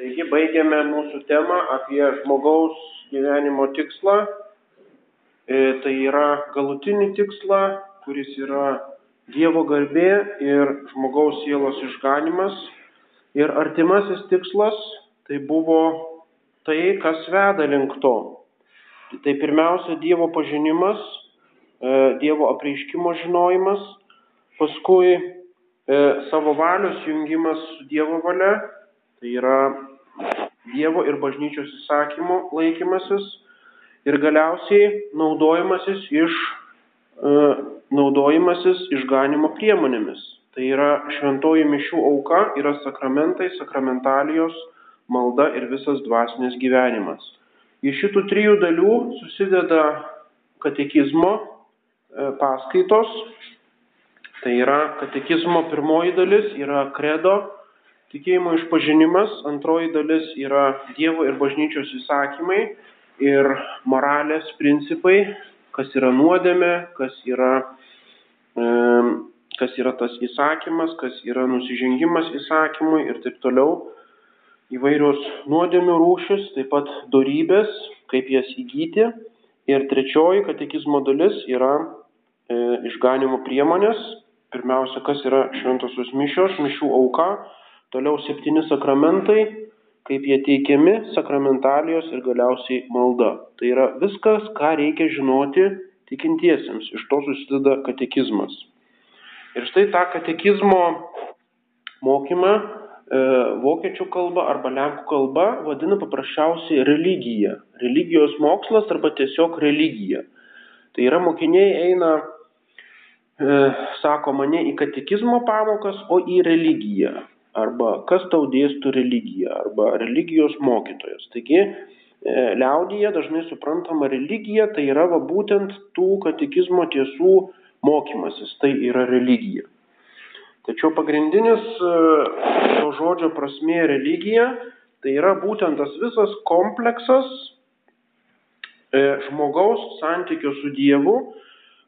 Taigi baigiame mūsų temą apie žmogaus gyvenimo tikslą. E, tai yra galutinį tikslą, kuris yra Dievo garbė ir žmogaus sielos išganimas. Ir artimasis tikslas tai buvo tai, kas veda link to. Tai pirmiausia Dievo pažinimas, e, Dievo apreiškimo žinojimas, paskui e, savo valios jungimas su Dievo valia, tai yra Dievo ir bažnyčios įsakymų laikymasis ir galiausiai naudojimasis iš e, naudojimasis išganimo priemonėmis. Tai yra šventoji mišių auka, yra sakramentai, sakramentalijos, malda ir visas dvasinės gyvenimas. Iš šitų trijų dalių susideda katekizmo e, paskaitos. Tai yra katekizmo pirmoji dalis, yra kredo Tikėjimo išpažinimas, antroji dalis yra Dievo ir bažnyčios įsakymai ir moralės principai, kas yra nuodėmė, kas yra, e, kas yra tas įsakymas, kas yra nusižengimas įsakymui ir taip toliau. Įvairios nuodėmių rūšis, taip pat darybės, kaip jas įgyti. Ir trečioji katekizmo dalis yra e, išganimo priemonės. Pirmiausia, kas yra šventosios mišios, mišių auka Toliau septyni sakramentai, kaip jie teikiami, sakramentalijos ir galiausiai malda. Tai yra viskas, ką reikia žinoti tikintiesiems. Iš to susideda katekizmas. Ir štai tą katekizmo mokymą e, vokiečių kalba arba lenkų kalba vadina paprasčiausiai religija. Religijos mokslas arba tiesiog religija. Tai yra mokiniai eina, e, sako mane, į katekizmo pamokas, o į religiją arba kas tau dėstų religiją, arba religijos mokytojas. Taigi, e, liaudyje dažnai suprantama religija tai yra va, būtent tų katekizmo tiesų mokymasis, tai yra religija. Tačiau pagrindinis e, šio žodžio prasmė religija tai yra būtent tas visas kompleksas e, žmogaus santykio su Dievu,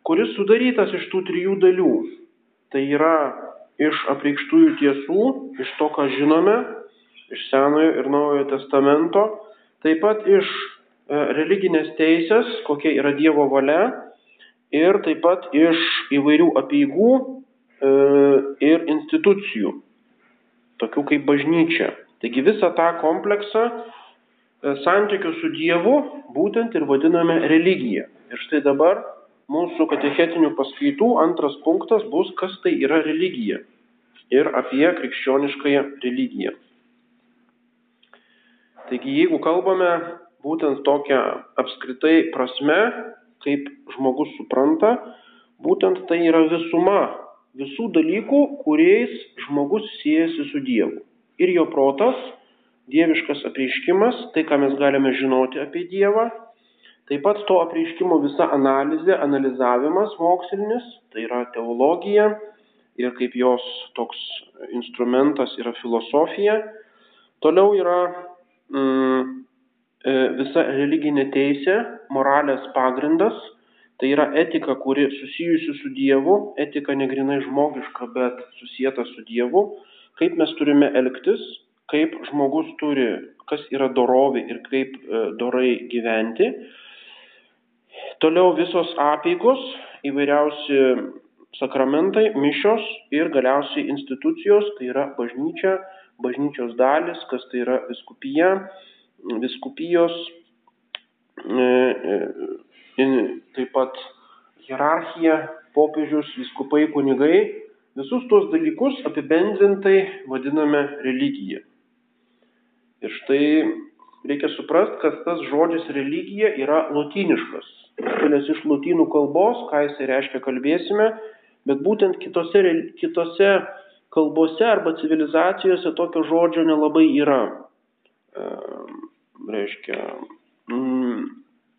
kuris sudarytas iš tų trijų dalių. Tai yra iš apreikštųjų tiesų, iš to, ką žinome, iš Senojo ir Naujojo testamento, taip pat iš e, religinės teisės, kokia yra Dievo valia, ir taip pat iš įvairių apieigų e, ir institucijų, tokių kaip bažnyčia. Taigi visą tą kompleksą e, santykių su Dievu būtent ir vadiname religija. Ir štai dabar mūsų katechetinių paskaitų antras punktas bus, kas tai yra religija ir apie krikščioniškąją religiją. Taigi, jeigu kalbame būtent tokią apskritai prasme, kaip žmogus supranta, būtent tai yra visuma visų dalykų, kuriais žmogus siejasi su Dievu. Ir jo protas, dieviškas apreiškimas, tai ką mes galime žinoti apie Dievą, taip pat to apreiškimo visa analizė, analizavimas mokslinis, tai yra teologija, ir kaip jos toks instrumentas yra filosofija. Toliau yra mm, e, visa religinė teisė, moralės pagrindas, tai yra etika, kuri susijusi su Dievu, etika negrinai žmogiška, bet susijęta su Dievu, kaip mes turime elgtis, kaip žmogus turi, kas yra dorovė ir kaip e, dorai gyventi. Toliau visos apėgos, įvairiausi sakramentai, mišios ir galiausiai institucijos, tai yra bažnyčia, bažnyčios dalis, kas tai yra viskupija, viskupijos, e, e, taip pat hierarchija, popiežius, viskupai, kunigai, visus tuos dalykus apibendrintai vadiname religija. Ir štai reikia suprasti, kad tas žodis religija yra lotyniškas. Kilęs iš lotynų kalbos, ką jisai reiškia, kalbėsime, Bet būtent kitose, kitose kalbose arba civilizacijose tokio žodžio nelabai yra. E, reiškia, mm,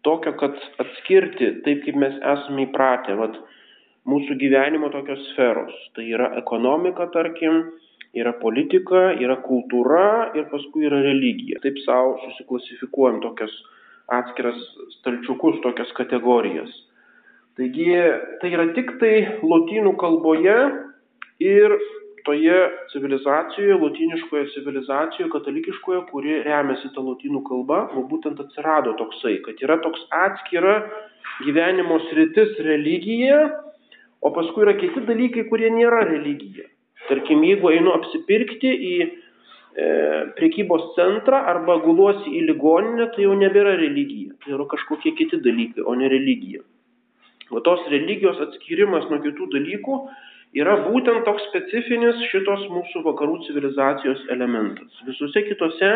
tokio, kad atskirti taip, kaip mes esame įpratę, vat, mūsų gyvenimo tokios sferos. Tai yra ekonomika, tarkim, yra politika, yra kultūra ir paskui yra religija. Taip savo susiklasifikuojam tokias atskiras stalčiukus, tokias kategorijas. Taigi tai yra tik tai lotynų kalboje ir toje civilizacijoje, lotiniškoje civilizacijoje, katalikiškoje, kuri remiasi tą lotynų kalbą, būtent atsirado toksai, kad yra toks atskira gyvenimo sritis religija, o paskui yra kiti dalykai, kurie nėra religija. Tarkim, jeigu einu apsipirkti į e, priekybos centrą arba guluosi į ligoninę, tai jau nebėra religija. Tai yra kažkokie kiti dalykai, o ne religija. O tos religijos atskirimas nuo kitų dalykų yra būtent toks specifinis šitos mūsų vakarų civilizacijos elementas. Visose kitose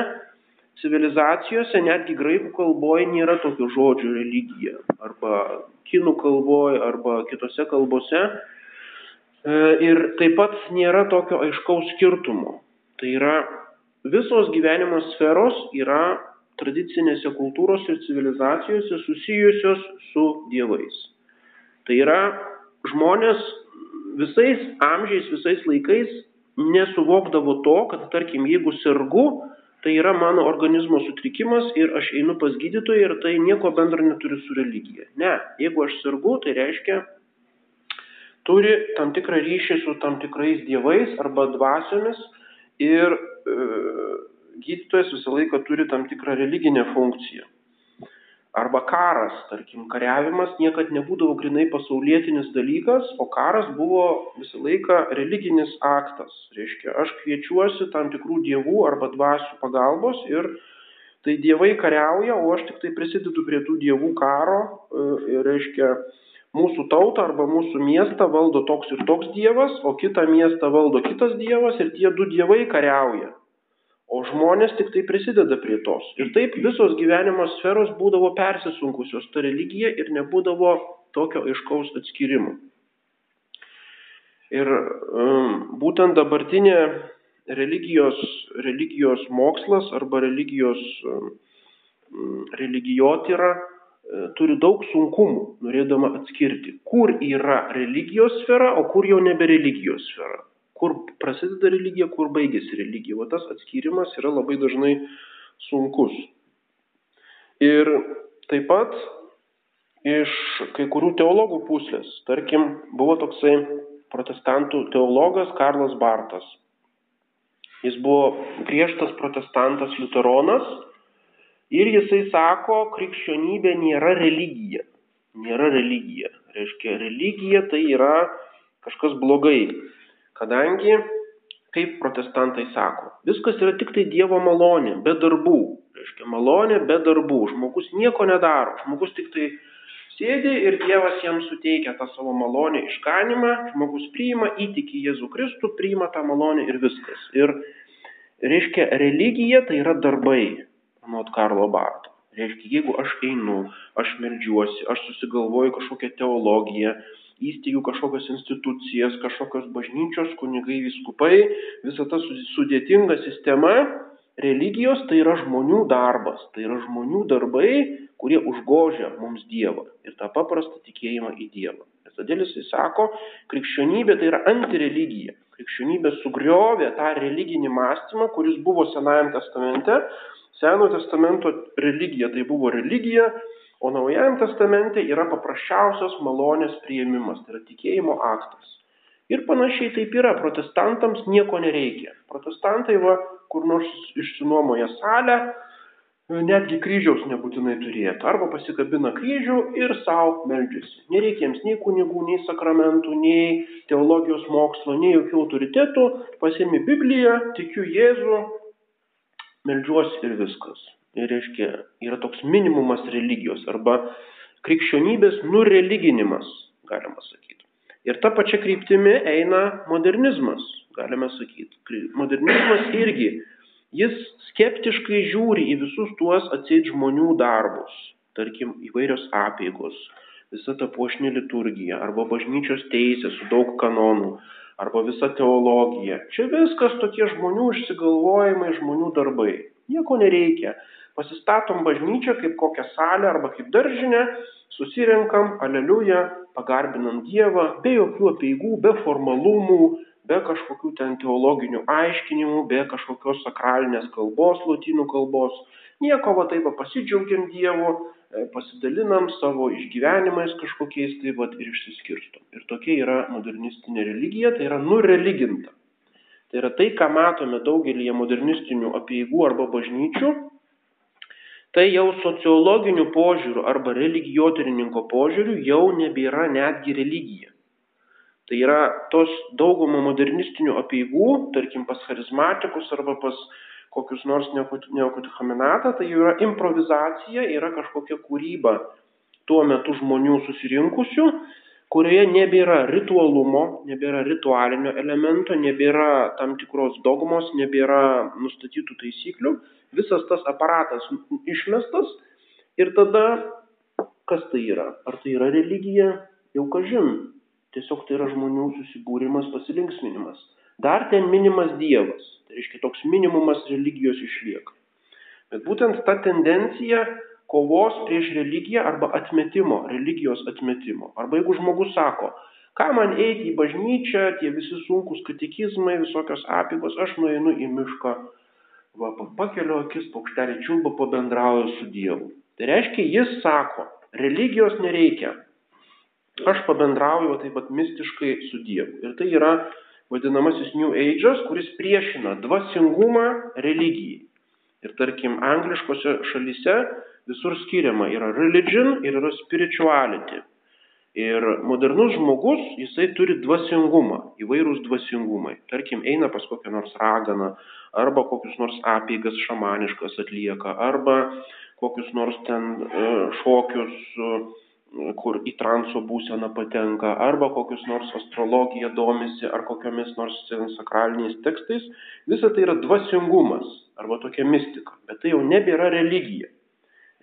civilizacijose, netgi graikų kalboje nėra tokio žodžio religija, arba kinų kalboje, arba kitose kalbose. E, ir taip pat nėra tokio aiškaus skirtumo. Tai yra visos gyvenimo sferos yra tradicinėse kultūros ir civilizacijose susijusios su dievais. Tai yra žmonės visais amžiais, visais laikais nesuvokdavo to, kad tarkim, jeigu sergu, tai yra mano organizmo sutrikimas ir aš einu pas gydytoją ir tai nieko bendro neturi su religija. Ne, jeigu aš sergu, tai reiškia, turi tam tikrą ryšį su tam tikrais dievais arba dvasiomis ir e, gydytojas visą laiką turi tam tikrą religinę funkciją. Arba karas, tarkim, kariavimas niekad nebūdavo grinai pasaulietinis dalykas, o karas buvo visą laiką religinis aktas. Reiškia, aš kviečiuosi tam tikrų dievų arba dvasių pagalbos ir tai dievai kariauja, o aš tik tai prisidedu prie tų dievų karo. E, reiškia, mūsų tautą arba mūsų miestą valdo toks ir toks dievas, o kitą miestą valdo kitas dievas ir tie du dievai kariauja o žmonės tik tai prisideda prie tos. Ir taip visos gyvenimo sferos būdavo persisunkusios ta religija ir nebūdavo tokio aiškaus atskirimo. Ir um, būtent dabartinė religijos, religijos mokslas arba religijos um, religijotyra e, turi daug sunkumų, norėdama atskirti, kur yra religijos sfera, o kur jau nebe religijos sfera kur prasideda religija, kur baigėsi religija. O tas atskirimas yra labai dažnai sunkus. Ir taip pat iš kai kurių teologų pusės, tarkim, buvo toksai protestantų teologas Karlas Bartas. Jis buvo griežtas protestantas liuteronas ir jisai sako, krikščionybė nėra religija. Nėra religija. Reiškia, religija tai yra kažkas blogai. Kadangi, kaip protestantai sako, viskas yra tik tai Dievo malonė, be darbų. Reiškia, malonė be darbų. Žmogus nieko nedaro. Žmogus tik tai sėdi ir Dievas jam suteikia tą savo malonę išganimą, žmogus priima, įtiki Jėzų Kristų, priima tą malonę ir viskas. Ir reiškia, religija tai yra darbai, anot Karlo Barto. Reiškia, jeigu aš einu, aš melžiuosi, aš susigalvoju kažkokią teologiją, įsteigiu kažkokias institucijas, kažkokios bažnyčios, kunigai, viskupai, visa ta sudėtinga sistema religijos tai yra žmonių darbas, tai yra žmonių darbai, kurie užgožia mums Dievą ir tą paprastą tikėjimą į Dievą. Todėl jisai sako, krikščionybė tai yra antireligija. Krikščionybė sugriovė tą religinį mąstymą, kuris buvo Senajame testamente. Senojo testamento religija tai buvo religija, O Naujajam testamente yra paprasčiausias malonės prieimimas, tai yra tikėjimo aktas. Ir panašiai taip yra, protestantams nieko nereikia. Protestantai va, kur nors išsinuomoja salę, netgi kryžiaus nebūtinai turėtų. Arba pasikabina kryžių ir savo meldžiasi. Nereikia jiems nei kunigų, nei sakramentų, nei teologijos mokslo, nei jokių autoritetų. Pasiemi Bibliją, tikiu Jėzų, meldžiuosi ir viskas reiškia, yra toks minimumas religijos arba krikščionybės nureliginimas, galima sakyti. Ir ta pačia kryptimi eina modernizmas, galime sakyti. Modernizmas irgi, jis skeptiškai žiūri į visus tuos atseit žmonių darbus, tarkim, įvairios apėgos, visa ta puošnė liturgija arba bažnyčios teisė su daug kanonų arba visa teologija. Čia viskas tokie žmonių išsigalvojimai, žmonių darbai. Nieko nereikia. Pasistatom bažnyčią kaip kokią salę arba kaip daržinę, susirenkam, aleliuja, pagarbinam Dievą, be jokių apieigų, be formalumų, be kažkokių ten teologinių aiškinimų, be kažkokios sakralinės kalbos, lotynų kalbos. Nieko va taip pasidžiaugiam Dievu, pasidalinam savo išgyvenimais kažkokiais tai va ir išsiskirstom. Ir tokia yra modernistinė religija, tai yra nureliginta. Tai yra tai, ką matome daugelį modernistinių apieigų arba bažnyčių, tai jau sociologiniu požiūriu arba religijotyrininko požiūriu jau nebėra netgi religija. Tai yra tos daugumo modernistinių apieigų, tarkim pas charizmatikus arba pas kokius nors neokutichaminatą, tai yra improvizacija, yra kažkokia kūryba tuo metu žmonių susirinkusių, kurioje nebėra ritualumo, nebėra ritualinio elemento, nebėra tam tikros dogmos, nebėra nustatytų taisyklių, visas tas aparatas išmestas ir tada kas tai yra? Ar tai yra religija? Jau kažin. Tiesiog tai yra žmonių susibūrimas, pasilinksminimas. Dar ten minimas Dievas. Tai reiškia, toks minimumas religijos išlieka. Bet būtent ta tendencija kovos prieš religiją arba atmetimo, religijos atmetimo. Arba jeigu žmogus sako, ką man eiti į bažnyčią, tie visi sunkus katekizmai, visokios apygos, aš nueinu į mišką, va, pakeliu akis, paukštelį čiulba, pabendrauju su Dievu. Tai reiškia, jis sako, religijos nereikia. Aš pabendrauju taip pat mistiškai su Dievu. Ir tai yra vadinamasis New Age'as, kuris priešina dvasingumą religijai. Ir tarkim, angliškose šalyse visur skiriama yra religion ir yra spirituality. Ir modernus žmogus, jisai turi dvasingumą, įvairūs dvasingumai. Tarkim, eina pas kokią nors raganą, arba kokius nors apėgas šamaniškas atlieka, arba kokius nors ten e, šokius, e, kur į transo būseną patenka, arba kokius nors astrologiją domisi, ar kokiamis nors sakraliniais tekstais. Visa tai yra dvasingumas, arba tokia mistika, bet tai jau nebėra religija.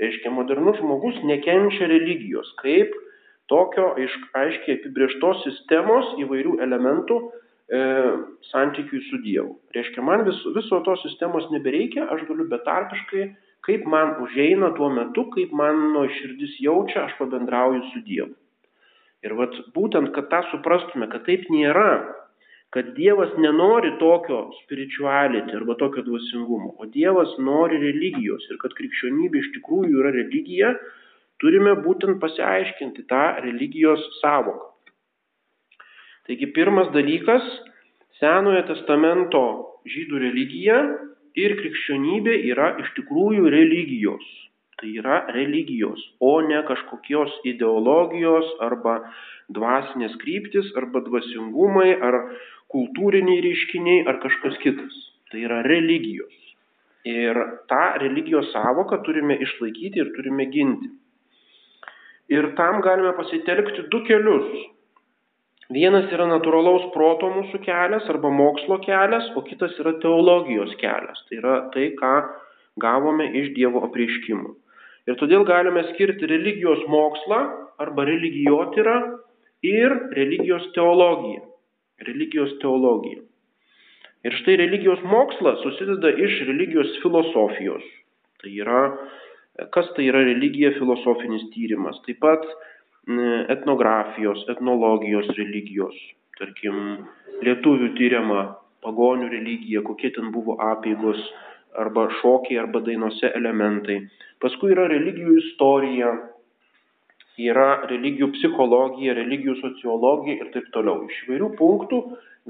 Reiškia, modernus žmogus nekenčia religijos kaip tokio aiškiai apibrieštos sistemos įvairių elementų e, santykiui su Dievu. Reiškia, man vis, viso tos sistemos nebereikia, aš galiu betarpiškai, kaip man užeina tuo metu, kaip mano širdis jaučia, aš pabendrauju su Dievu. Ir vat, būtent, kad tą suprastume, kad taip nėra, kad Dievas nenori tokio spirituality arba tokio dvasingumo, o Dievas nori religijos ir kad krikščionybė iš tikrųjų yra religija, turime būtent pasiaiškinti tą religijos savoką. Taigi pirmas dalykas - Senojo testamento žydų religija ir krikščionybė yra iš tikrųjų religijos. Tai yra religijos, o ne kažkokios ideologijos arba dvasinės kryptis arba dvasingumai ar kultūriniai reiškiniai ar kažkas kitas. Tai yra religijos. Ir tą religijos savoką turime išlaikyti ir turime ginti. Ir tam galime pasitelkti du kelius. Vienas yra natūralaus proto mūsų kelias arba mokslo kelias, o kitas yra teologijos kelias. Tai yra tai, ką gavome iš Dievo apreiškimų. Ir todėl galime skirti religijos mokslą arba religijotyrą ir religijos teologiją. Religijos teologija. Ir štai religijos mokslas susideda iš religijos filosofijos. Tai yra kas tai yra religija filosofinis tyrimas. Taip pat etnografijos, etnologijos religijos, tarkim, lietuvių tyriama pagonių religija, kokie ten buvo apėgos, arba šokiai, arba dainose elementai. Paskui yra religijų istorija, yra religijų psichologija, religijų sociologija ir taip toliau. Iš įvairių punktų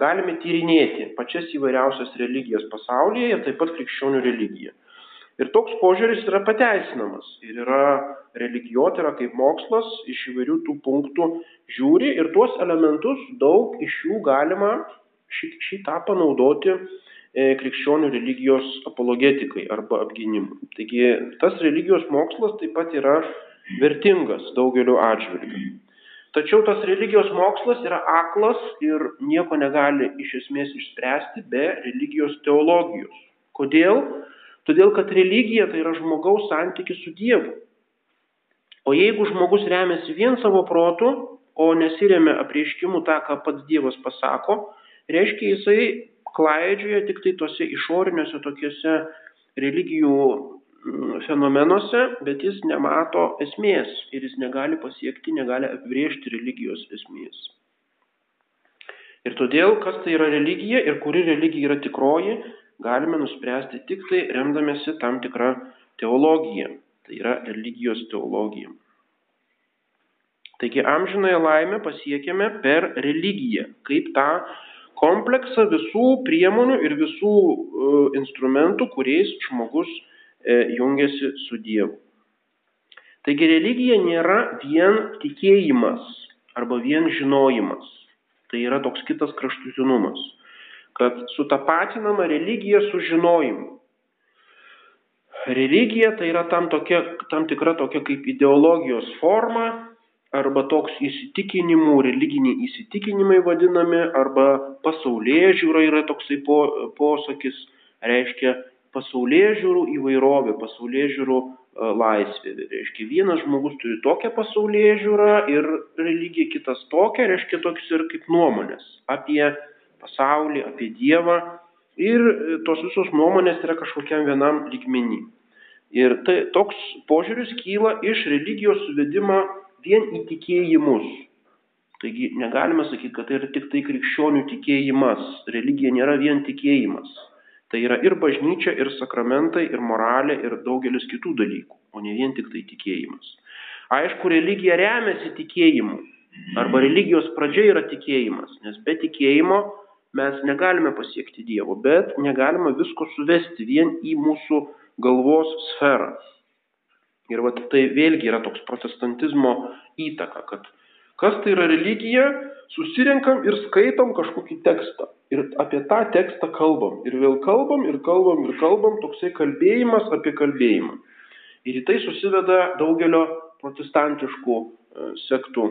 galime tyrinėti pačias įvairiausias religijas pasaulyje ir taip pat krikščionių religiją. Ir toks požiūris yra pateisinamas. Ir yra religijotyra kaip mokslas iš įvairių tų punktų žiūri ir tuos elementus daug iš jų galima šitą panaudoti e, krikščionių religijos apologetikai arba apginimui. Taigi tas religijos mokslas taip pat yra vertingas daugeliu atžvilgių. Tačiau tas religijos mokslas yra aklas ir nieko negali iš esmės išspręsti be religijos teologijos. Kodėl? Todėl, kad religija tai yra žmogaus santykis su Dievu. O jeigu žmogus remiasi vien savo protu, o nesiremia apreiškimu tą, ką pats Dievas pasako, reiškia jisai klaidžioja tik tai tose išoriniuose tokiuose religijų mm, fenomenuose, bet jis nemato esmės ir jis negali pasiekti, negali apibriežti religijos esmės. Ir todėl, kas tai yra religija ir kuri religija yra tikroji, galime nuspręsti tik tai remdamėsi tam tikrą teologiją. Tai yra religijos teologija. Taigi amžinąją laimę pasiekėme per religiją, kaip tą kompleksą visų priemonių ir visų uh, instrumentų, kuriais žmogus uh, jungiasi su Dievu. Taigi religija nėra vien tikėjimas arba vien žinojimas. Tai yra toks kitas kraštutinumas, kad sutapatinama religija su žinojimu. Religija tai yra tam, tokia, tam tikra tokia kaip ideologijos forma, arba toks įsitikinimų, religiniai įsitikinimai vadinami, arba pasaulyje žiūra yra toksai po, posakis, reiškia pasaulyje žiūrų įvairovė, pasaulyje žiūrų e, laisvė. Reiškia, vienas žmogus turi tokią pasaulyje žiūrą ir religija kitas tokią, reiškia tokius ir kaip nuomonės apie pasaulį, apie Dievą. Ir e, tos visos nuomonės yra kažkokiam vienam lygmenį. Ir tai, toks požiūris kyla iš religijos suvedimo vien į tikėjimus. Taigi negalime sakyti, kad tai yra tik tai krikščionių tikėjimas. Religija nėra vien tikėjimas. Tai yra ir bažnyčia, ir sakramentai, ir moralė, ir daugelis kitų dalykų, o ne vien tik tai tikėjimas. Aišku, religija remiasi tikėjimu. Arba religijos pradžia yra tikėjimas, nes be tikėjimo mes negalime pasiekti Dievo, bet negalime visko suvesti vien į mūsų galvos sferą. Ir vat tai vėlgi yra toks protestantizmo įtaka, kad kas tai yra religija, susirinkam ir skaitom kažkokį tekstą. Ir apie tą tekstą kalbam. Ir vėl kalbam, ir kalbam, ir kalbam, toksai kalbėjimas apie kalbėjimą. Ir į tai susiveda daugelio protestantiškų e, sektų,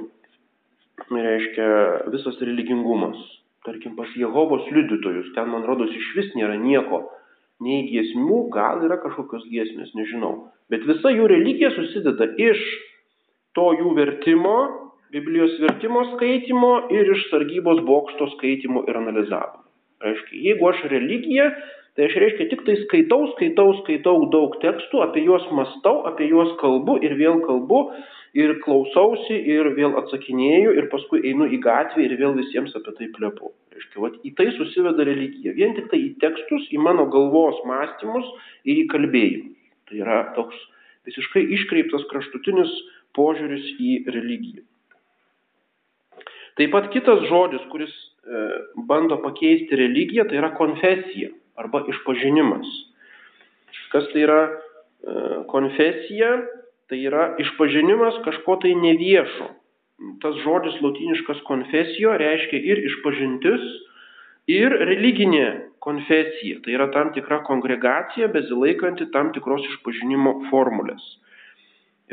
reiškia, visas religingumas. Tarkim, pas Jehovos liudytojus, ten man rodos iš vis nėra nieko nei giesmių, gal yra kažkokios giesmės, nežinau. Bet visa jų religija susideda iš to jų vertimo, Biblijos vertimo skaitimo ir iš sargybos bokšto skaitimo ir analizavimo. Reiškia, jeigu aš religiją, tai aš reiškia tik tai skaitau, skaitau, skaitau daug tekstų, apie juos mastau, apie juos kalbu ir vėl kalbu ir klausausi ir vėl atsakinėju ir paskui einu į gatvę ir vėl visiems apie tai plepu. Reiškia, vat, į tai susiveda religija. Vien tik tai į tekstus, į mano galvos mąstymus ir į kalbėjimus. Tai yra toks visiškai iškreiptas kraštutinis požiūris į religiją. Taip pat kitas žodis, kuris e, bando pakeisti religiją, tai yra konfesija arba išpažinimas. Kas tai yra e, konfesija? Tai yra išpažinimas kažko tai neviešo, tas žodis latiniškas konfesijo reiškia ir išpažintis, ir religinė konfesija. Tai yra tam tikra kongregacija, besilaikanti tam tikros išpažinimo formulės.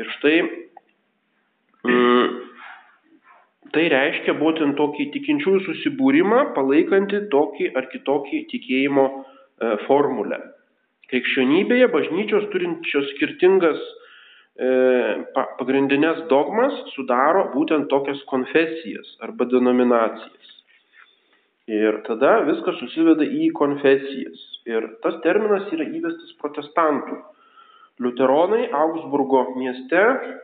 Ir štai mm, tai reiškia būtent tokį tikinčiųjų susibūrimą, palaikantį tokį ar kitokį tikėjimo e, formulę. Krikščionybėje bažnyčios turinčios skirtingas pagrindinės dogmas sudaro būtent tokias konfesijas arba denominacijas. Ir tada viskas susiveda į konfesijas. Ir tas terminas yra įvestas protestantų. Liuteronai Augsburgo mieste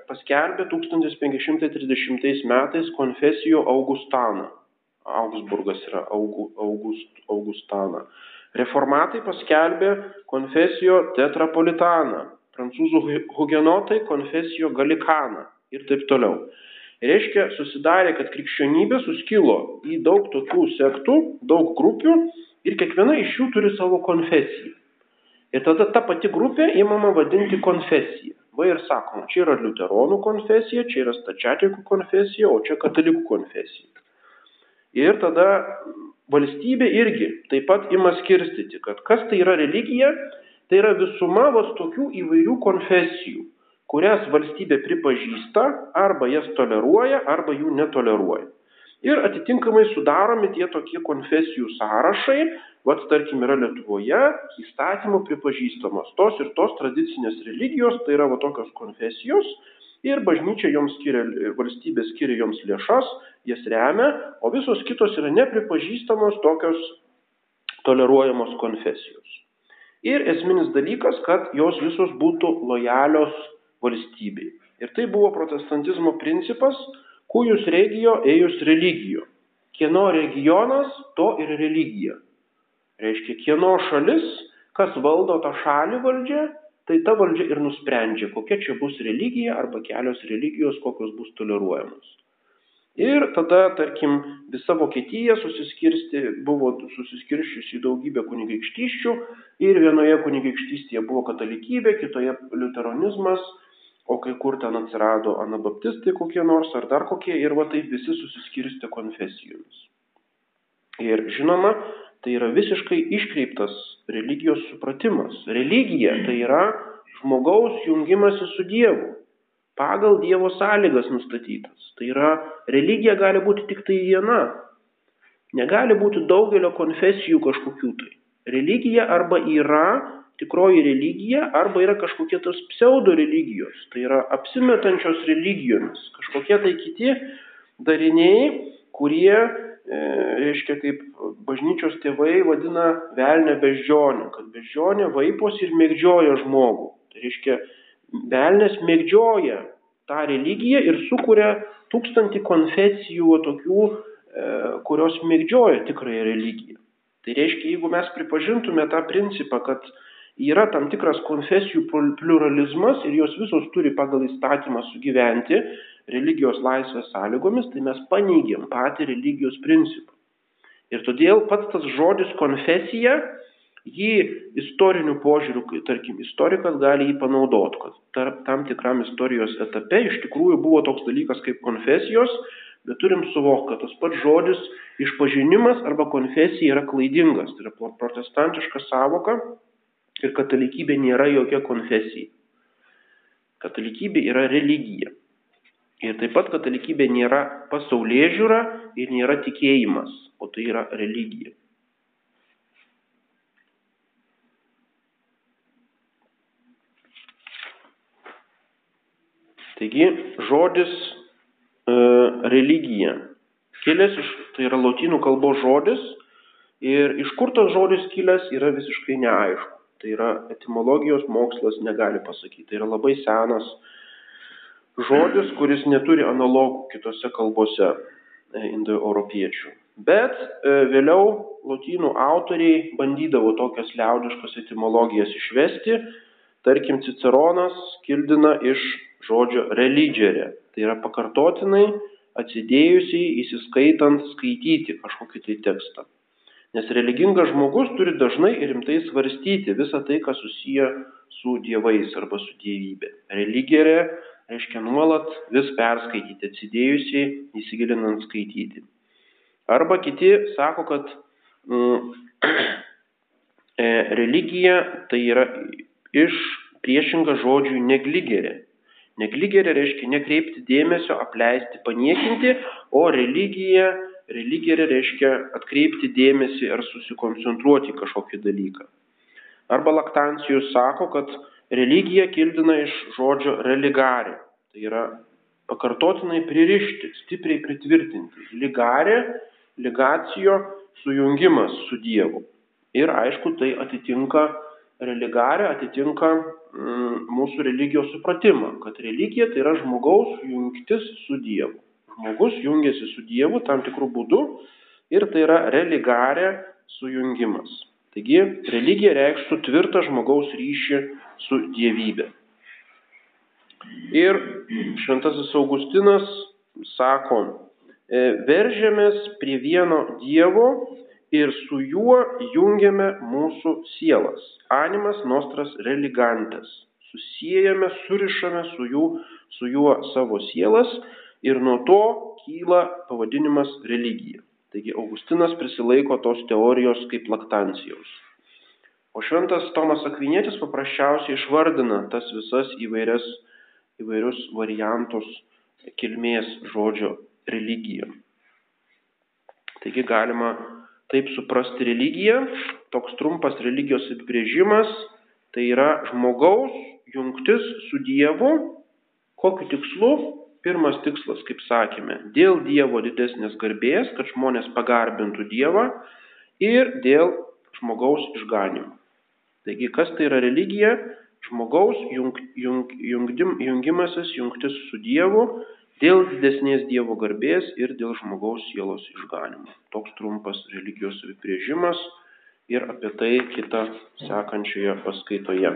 paskelbė 1530 metais konfesijų Augustaną. Augsburgas yra August, Augustana. Reformatai paskelbė konfesijo Tetrapolitaną prancūzų hugenotai konfesijo galikaną ir taip toliau. Reiškia, susidarė, kad krikščionybė suskilo į daug tokių sektų, daug grupių ir kiekviena iš jų turi savo konfesiją. Ir tada ta pati grupė įmama vadinti konfesija. Va ir sakoma, čia yra liuteronų konfesija, čia yra stačiatikų konfesija, o čia katalikų konfesija. Ir tada valstybė irgi taip pat ima skirstyti, kad kas tai yra religija Tai yra visuma vos tokių įvairių konfesijų, kurias valstybė pripažįsta, arba jas toleruoja, arba jų netoleruoja. Ir atitinkamai sudaromi tie tokie konfesijų sąrašai, vat tarkim yra Lietuvoje įstatymų pripažįstamos tos ir tos tradicinės religijos, tai yra va tokios konfesijos, ir bažnyčia joms skiria, valstybė skiria joms lėšas, jas remia, o visos kitos yra nepripažįstamos tokios toleruojamos konfesijos. Ir esminis dalykas, kad jos visos būtų lojalios valstybei. Ir tai buvo protestantizmo principas, kujus regio, ėjus religijo. Kieno regionas, to ir religija. Reiškia, kieno šalis, kas valdo tą šalį valdžią, tai ta valdžia ir nusprendžia, kokia čia bus religija arba kelios religijos, kokios bus toleruojamos. Ir tada, tarkim, visa Vokietija susiskirsti, buvo susiskirščiusi į daugybę kunigaikštyščių ir vienoje kunigaikštystėje buvo katalikybė, kitoje liuteronizmas, o kai kur ten atsirado anabaptistai kokie nors ar dar kokie ir va taip visi susiskirstė konfesijomis. Ir žinoma, tai yra visiškai iškreiptas religijos supratimas. Religija tai yra žmogaus jungimasis su Dievu pagal Dievo sąlygas nustatytas. Tai yra, religija gali būti tik tai viena. Negali būti daugelio konfesijų kažkokių tai. Religija arba yra tikroji religija, arba yra kažkokie tos pseudo religijos. Tai yra apsimetančios religijomis. Kažkokie tai kiti dariniai, kurie, e, reiškia, kaip bažnyčios tėvai vadina velnę beždžionę, kad beždžionė vaipos ir mėgdžioja žmogų. Tai reiškia, velnės mėgdžioja tą religiją ir sukuria tūkstantį konfesijų tokių, e, kurios mėgdžioja tikrąją religiją. Tai reiškia, jeigu mes pripažintume tą principą, kad yra tam tikras konfesijų pluralizmas ir jos visos turi pagal įstatymą sugyventi religijos laisvės sąlygomis, tai mes paneigiam patį religijos principą. Ir todėl pats tas žodis konfesija jį istoriniu požiūriu, tarkim istorikas gali jį panaudoti, kad tarp tam tikram istorijos etape iš tikrųjų buvo toks dalykas kaip konfesijos, bet turim suvokti, kad tas pats žodis išpažinimas arba konfesija yra klaidingas, tai yra protestantiška savoka ir katalikybė nėra jokia konfesija. Katalikybė yra religija. Ir taip pat katalikybė nėra pasaulyje žiūra ir nėra tikėjimas, o tai yra religija. Taigi žodis e, religija kilęs iš, tai yra lotynų kalbos žodis ir iš kur tas žodis kilęs yra visiškai neaišku. Tai yra etimologijos mokslas negali pasakyti. Tai yra labai senas žodis, kuris neturi analogų kitose kalbose e, indoeuropiečių. Bet e, vėliau lotynų autoriai bandydavo tokias liaudiškas etimologijas išvesti. Tarkim, Ciceronas kildina iš žodžio religere. Tai yra pakartotinai atsidėjusiai įsiskaitant skaityti kažkokį tai tekstą. Nes religingas žmogus turi dažnai ir rimtai svarstyti visą tai, kas susiję su dievais arba su dievybė. Religere reiškia nuolat vis perskaityti, atsidėjusiai, įsigilinant skaityti. Arba kiti sako, kad mm, e, religija tai yra iš priešinga žodžiui negligerė. Negligerė reiškia nekreipti dėmesio, apleisti, paniekinti, o religija, religija reiškia atkreipti dėmesį ar susikoncentruoti kažkokį dalyką. Arba laktancijus sako, kad religija kildina iš žodžio religare. Tai yra pakartotinai pririšti, stipriai pritvirtinti. Ligarė, ligacijo sujungimas su Dievu. Ir aišku, tai atitinka religarė atitinka mm, mūsų religijos supratimą, kad religija tai yra žmogaus jungtis su Dievu. Žmogus jungiasi su Dievu tam tikrų būdų ir tai yra religarė sujungimas. Taigi religija reikštų tvirtą žmogaus ryšį su dievybė. Ir šventasis Augustinas sako, e, veržėmės prie vieno Dievo ir su juo jungiame mūsų sielas, animas nostras religantes. Susijęjame, surišame su, jų, su juo savo sielas ir nuo to kyla pavadinimas religija. Taigi Augustinas prisilaiko tos teorijos kaip laktancijos. O šventas Tomas Akvinėtis paprasčiausiai išvardina tas visas įvairias, įvairius variantus kilmės žodžio religija. Taigi galima taip suprasti religiją, toks trumpas religijos apibrėžimas, tai yra žmogaus jungtis su Dievu, kokiu tikslu? Pirmas tikslas, kaip sakėme, dėl Dievo didesnės garbės, kad žmonės pagarbintų Dievą ir dėl žmogaus išganimo. Taigi, kas tai yra religija? Žmogaus jung, jung, jungdim, jungimasis, jungtis su Dievu dėl didesnės Dievo garbės ir dėl žmogaus sielos išganimo. Toks trumpas religijos apibrėžimas ir apie tai kitą sekančioje paskaitoje.